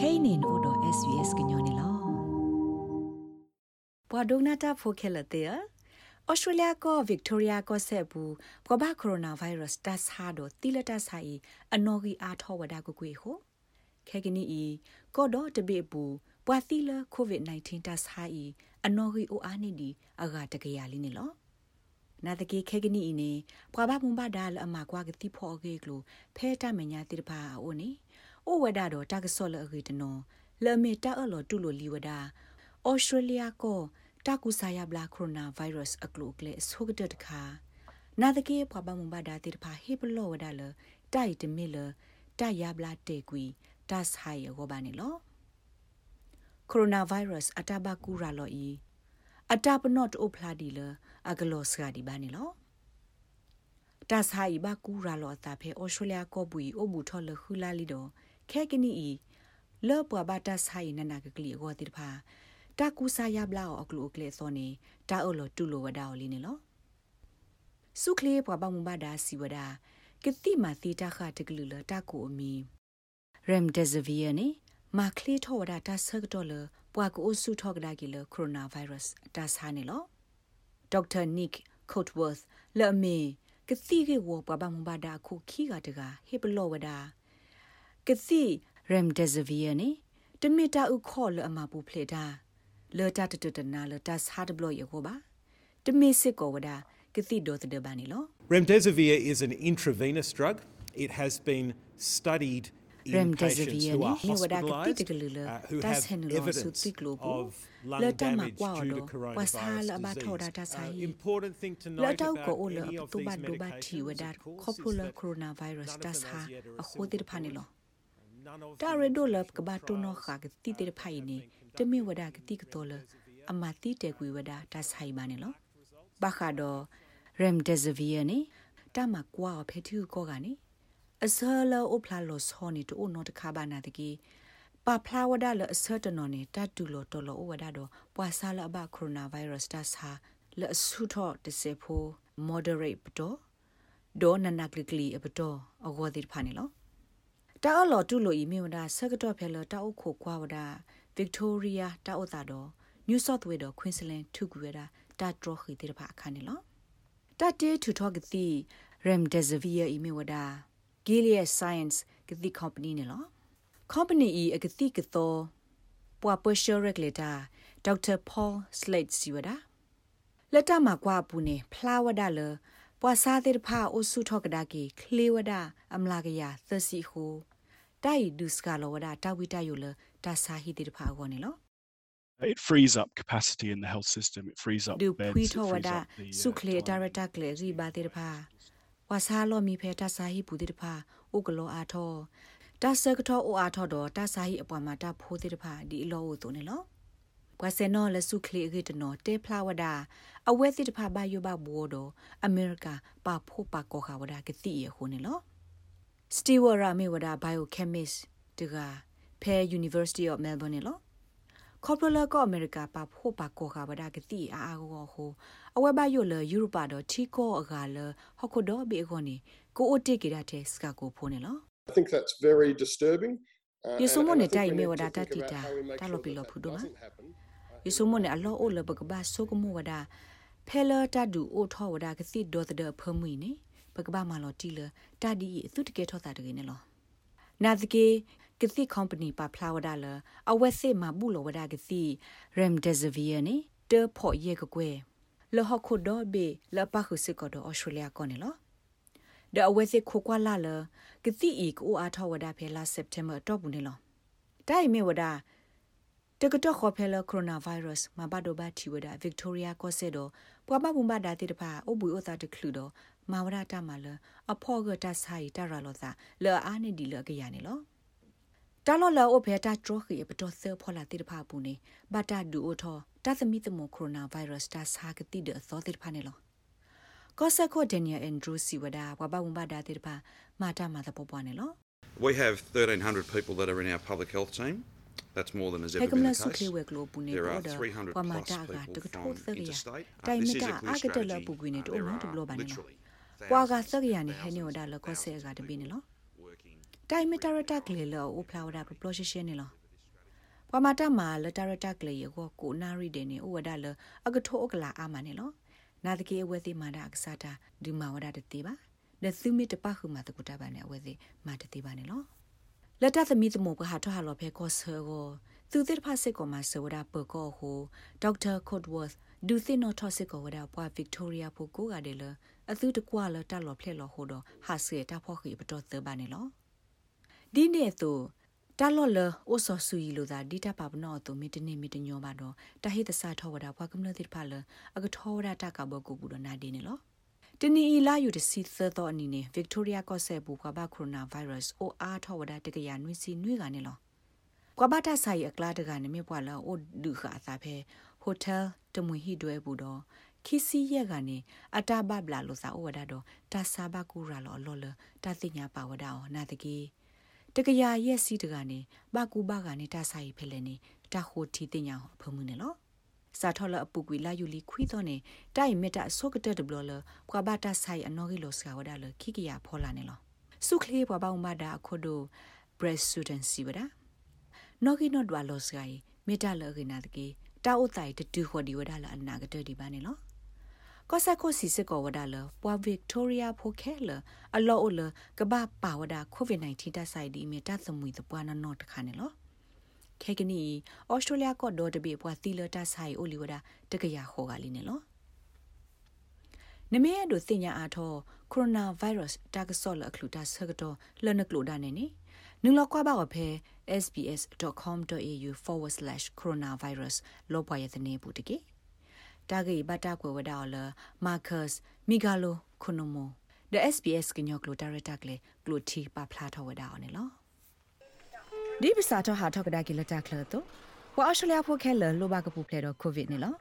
kainin odo svs gnyone lo pwa donata phokela te Australia ko Victoria ko se bu ko ba coronavirus ta sa do tilata sa i anogi a tho wada ko kwe ho khegini i ko do te be bu pwa tila covid 19 ta sa i anogi o ani di aga ta ga ya li ni lo နာတကေခဲကနီနေပွာဘမွန်ဘာဒါလအမကွာကတိဖောကေကလိုဖဲတမညာတိတပါအိုနေ အိုဝဒါတော့တာကဆော့လအဂီတနောလေမေတာအလောတူလိုလီဝဒါဩစတြေးလျကိုတာကူဆာယဘလာကိုရိုနာဗိုင်းရပ်စ်အကလိုကလေဆုကတတခါနာတကေပွာဘမွန်ဘာဒါတိတပါဟေပလောဝဒါလတိုက်တမီလတိုက်ယဘလာတေကွီတတ်ဟိုင်ရောဘာနေလောကိုရိုနာဗိုင်းရပ်စ်အတဘကူရာလောဤအတပနော့အိုဖလာဒီလအကလောစကဒီဘာနေလောတတ်ဟိုင်ဘကူရာလောတာဖေဩစတြေးလျကိုဘူအိုဘူထော်လခူလာလီတော့ ခဲကနီဤလောပွာဘတာဆိုင်နနာကကလီကိုတိဖာတာကူစာယဘလာအကလူကလေစောနေတာအိုလိုတူလိုဝဒါလီနေလောစုခလေးပွာဘမူဘာဒါစီဝဒါကတိမာသီတာခတကလူလတာကူအမီရမ်ဒက်ဇဗီယာနေမာခလီထောဝဒါတာဆကတော့လပွာကူအဆုထောကဒါကီလကိုရိုနာဗိုင်းရပ်စ်တာဆာနေလောဒေါက်တာနစ်ကိုတ်ဝတ်လအမီကတိကေဝပွာဘမူဘာဒါခုခီကတကဟေပလောဝဒါ ကစီရမ်ဒက်ဇဗီယာနေတမီတာဥခေါ်လအမပူဖလေတာလောတာတတတနာလတာဆာဒဘလောယကိုပါတမီစစ်ကိုဝဒါကစီဒိုတဒဘာနီလော Remdesivir is an intravenous drug. It has been studied in patients who are hospitalized uh, who have evidence of lung damage due to coronavirus disease. Uh, important thing to note about any of these medications, of course, is that coronavirus none of das them ha as yet are a khodir phanilo none of ta them re in do lab clinical ka ba to no trials kha ga ti te phai ni te mi wada ka ti ka to la ama ti te kwi wada ta sai ba ne lo ba kha do remdesivir ni ta ma kwa phe thu ko ga ni အစလောအဖလာလောစောနေတူနောတခါဘာနာတကီပါဖလာဝဒါလအစတနော်နေတတူလောတော်လောဝဒါတော့ပွာဆာလအဘကိုရိုနာဗိုင်းရပ်စ်တဆာလအဆုထောတစေဖို moderate ပတော့ဒေါ်နနကလကလီအပတော့အဂေါ်ဒီဖာနေလော တာအလောတူလိုအီမီဝဒါဆကတော့ဖဲလတာအုတ်ခိုကွာဝဒါ Victoria တာအုတ်တာတော့ New South Wales တော့ Queensland ထုကူရတာတာထရခီတိဖာအခါနေလောတတေထူထောကတိ Remdesivir အီမီဝဒါ Gilead Science ကတိ company နေလော company e အကတိကတော့ပွာပရှရက်လက်တာဒေါက်တာ Paul Slade စီဝဒါလက်တမှာကွာပူနေဖလာဝဒါလပွာစားတဲ့ဖာအိုဆုထောကဒါကီခလီဝဒါအမလာကရသစီဟူ တိုင်ဒုစကလောဝဒါတာဝိတယုလတာစာဟီတဲ့ဖာကောနေလော It frees up capacity in the health system. It frees up ဒု beds. ဖွီ It ထောဝ frees ဒါ up the စု uh, ခလေဒါ time. ရတာကလေရီဘာတဲ့ဖာဝါစာလောမီဖဲတာစာဟီပူတဲ့ဖာဥကလောအာထောတာဆကထောအိုအာထောတော့တာစာဟီအပွားမှာတာဖိုးတဲ့ဖာဒီအလောဝတုန်နေလောဘွာစနောလစုခလေရီတနောတေဖလာဝဒါအဝဲစစ်တဖာဘာယောဘဘောတော့အမေရိကပါဖို့ပါကောခါဝဒါကတိရခုန်နေလော စတီဝရာမေဝဒါဘိုင်ယိုကက်မစ်တကဖဲ University of Melbourne နေလောခေါပလကောအမေရိကပါဖို့ပါကောခါဗဒါကတိအာအာကိုဟိုအဝဲဘယိုလယူရိုပါတော့ချီကောအကလဟခုဒိုဘီခေါနီကိုအိုတေကရတဲ့စကကိုဖိုးနေလော I think that's very disturbing. Uh, Yo and- somo and I ne think tai we me need wada to think ta about tita, how we make ta sure lo that pi lo that phudu ma. doesn't happen. Uh, ယေဆုမနဲ့အလောအိုလဘကဘာဆုကမောဝဒဖဲလာတဒူအိုထောဝဒကစီဒေါ်တဲ့ဖမွေနေ ဘကဘာမလောတီလတဒီသူတကဲထောတာတကယ်နေလောနာတကေကစီ company ပါဖလာဝဒါလအဝက်စစ်မှာဘူးလောဝဒါကစီ remdesivir နေတေဖို့ရေကကွယ်လောဟခုဒေါ်ဘေလပခုစစ်ကတော့ Australia ကောနေလောဒအဝက်စစ်ခိုကွာလာလကစီအီကိုအားထောဝဒါဖဲလာ September တော့ဘူးနေလောတိုင်မေဝဒါတကတော့ခေါ်ဖဲလကိုရိုနာဗိုင်းရပ်စ်မဘာဒိုဘာတီဝဒါဗစ်တိုးရီယာကောဆေဒိုပွားမဘုံဘာဒါတိတဖာအဘူအိုတာတခလူတော့မာဝရတာမလအဖောကတဆိုင်တရလောသာလောအားနေဒီလောကရနေလောတာလောလောအဖေတာထရခီပတော်ဆဖောလာတိတဖာပူနေဘာတာဒူအိုထောတသမီတမကိုရိုနာဗိုင်းရပ်စ်တာစာကတိဒအသောတိတဖာနေလောကောဆာကိုဒန်နီယယ်အန်ဒရူးစီဝဒါဘဘဘုံဘာဒါတိတဖာမာတာမာတပေါ်ပွားနေလော We have 1,300 people that are in our public health team. That's more than has ever ဟဲကမ been လ the စုခေ case. ဝဲကလိုပူနေ There တော့ are 300ပမာ plus တာက people တကထိုး from သရ interstate. တိုင် Uh, မ this is တာ a clear အကတလ strategy. ပူကွေးနေ Uh, တော့ there မတဘ are လပါနေလော literally ပွာက thousands, သရရနေဟဲနေဝဒါလကော thousands ဆေကတ of ပင်း people နော် working တိုင်မီတာရတာကလေလောအိုဖလာဝဒါပလောရှရှင်းနေလောပမာတာမာလတာရတာကလေကိုကိုနာရီဒေနေဥဝဒါလအကထိုအကလာအာမနေလောနာတကေအဝဲသိမာတာအကစားတာဒီမာဝဒါတတိပါဒသုမီတပခုမာတကုတာပါနေအဝဲသိမာတတိပါနေလောလက်တသမီသမုကဟာထဟာလောဖဲကောဆောကိုသူတိဖာစစ်ကောမှာဆောဒါပကောဟိုဒေါက်တာကော့ဝတ်ဒူသိနိုထောစစ်ကောဝဒါပွားဗစ်တိုးရီယာဖိုကိုကတယ်လ အသူတကွာလတလောဖလက်လောဟိုတော့ဟာစေတာဖောခိပတော်သဘာနေလောဒီနေ့သူတလော်လအိုဆောဆူယီလိုသာဒီတာပပနောတူမီတနေမီတညောပါတော့တဟိတဆာထောဝဒါဘွားကမလတိဖာလအကထောဝဒါတကဘကူဘူးတော့နာဒီနေလောတနီအီလာယူတစီသသောအနီနေဗစ်တိုးရီယာကော့ဆေဘူကဘာကိုရိုနာဗိုင်းရပ်စ်အိုအားထောဝဒါတကရနွေစီနွေကနေလောကွာဘတာဆိုင်အကလာတကနေမြပွာလာအိုဒုခါသာဖဲဟိုတယ်တမွေဟိတွဲဘူးတော့ ခီစီရက်ကနေအတာဘဘလာလို့စာဩဝဒါတော့တာစာဘကူရာလောလောလတာတိညာပါဝဒါအောနာတကြီးတကရရက်စီတကနေဘကူဘကနေတဆိုင်ဖဲလဲနေတာဟိုတီတင်ညာဖမှုနေလောစာထော်လအပူကွေလာယူလီခွီတော့နေတိုင်မက်တာဆော့ကတက်ဒဘလလကွာဘတာဆိုင်အနော်ဂီလောစကဝဒါလခိကရဖောလာနေလောစုခလေးပွားပေါင်းမတာအခုတို့ breast student စီဝဒါနော်ဂီနော်ဒွာလောစကိုင်မေတာလဂိနာတကေတာအိုတိုင်တူခေါ်ဒီဝဒါလအနာကတဒီပါနေလော ကောဆာကိုစီစစ်ကောဝဒါလပွာဗစ်တိုးရီယာဖိုခဲလအလောအိုလကဘာပါဝဒါကိုဗစ် -19 တဆိုင်ဒီမီတသမွေတပွားနနော့တခါနေလောခဲကနီဩစတြေးလျကောဒေါ်တဘေပွာသီလတဆိုင်အိုလီဝဒါတကရခေါ်ကလေးနေလောနမေရဒိုတင်ညာအားထောကိုရိုနာဗိုင်းရပ်စ်တာကဆော့လအခလူတာဆကတော့လနကလိုဒါနေနေနုလောက်ကွာပါဖဲ sbs.com.au/coronavirus လောပွားရတဲ့နေဘူးတကေ တာဂေဘတာကွယ်ဝဒါလမာကတ်မီဂါလိုခုနမို the sbs ကညောကလိုတာရတာကလေကလိုတီပါဖလာထဝဒါအောင်နော်ဒီပစာတော့ဟာထောက်ကဒါကလတာကလတော့ဟောအရှလျာဖိုခဲလလိုဘကပူဖလေတော့ကိုဗစ်နေလော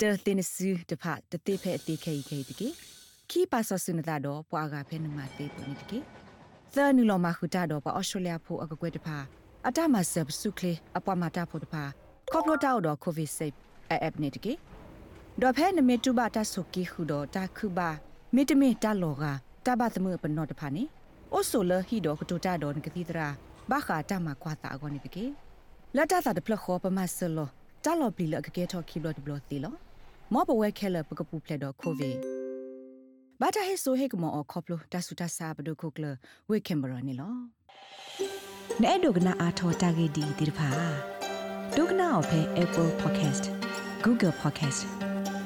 တဲတင်စီတဖတတိဖဲအတိခဲခဲတကေခီပါဆဆုနတာတော့ပွာကဖဲနမတေပနိတကေသနူလောမခုတာတော့ပအော်စတြေးလျဖိုအကကွဲတဖာအတမဆပ်စုကလေအပွားမတာဖို့တဖာကော့ပလိုတာတော့ကိုဗစ်ဆေးအပ်နေတကေ ဒေါ်ဖဲနမေတူဘာတဆုကီခုတော့တာခုဘာမေတမေတလောကတဘသမပနောတဖာနေအိုဆိုလဟီတော့ကတူတာတော့ငတိတရာဘာခာတမကွာတာကောနေတကေလက်တာတာတဖလခောပမဆလောတာလောပလီလကကေထော်ခီဘလတ်ဘလတ်တီလောမောပဝဲခဲလပကပူဖလက်တော့ကိုဗစ်ဘာတာဟေဆိုဟေကမောခေါပလိုတဆူတဆာဘဒုခုကလဝေကင်ဘရာနီလောနဲ့ဒုကနာအာထောတာဂေဒီဒီဖာဒုကနာအဖဲ Apple Podcast Google Podcast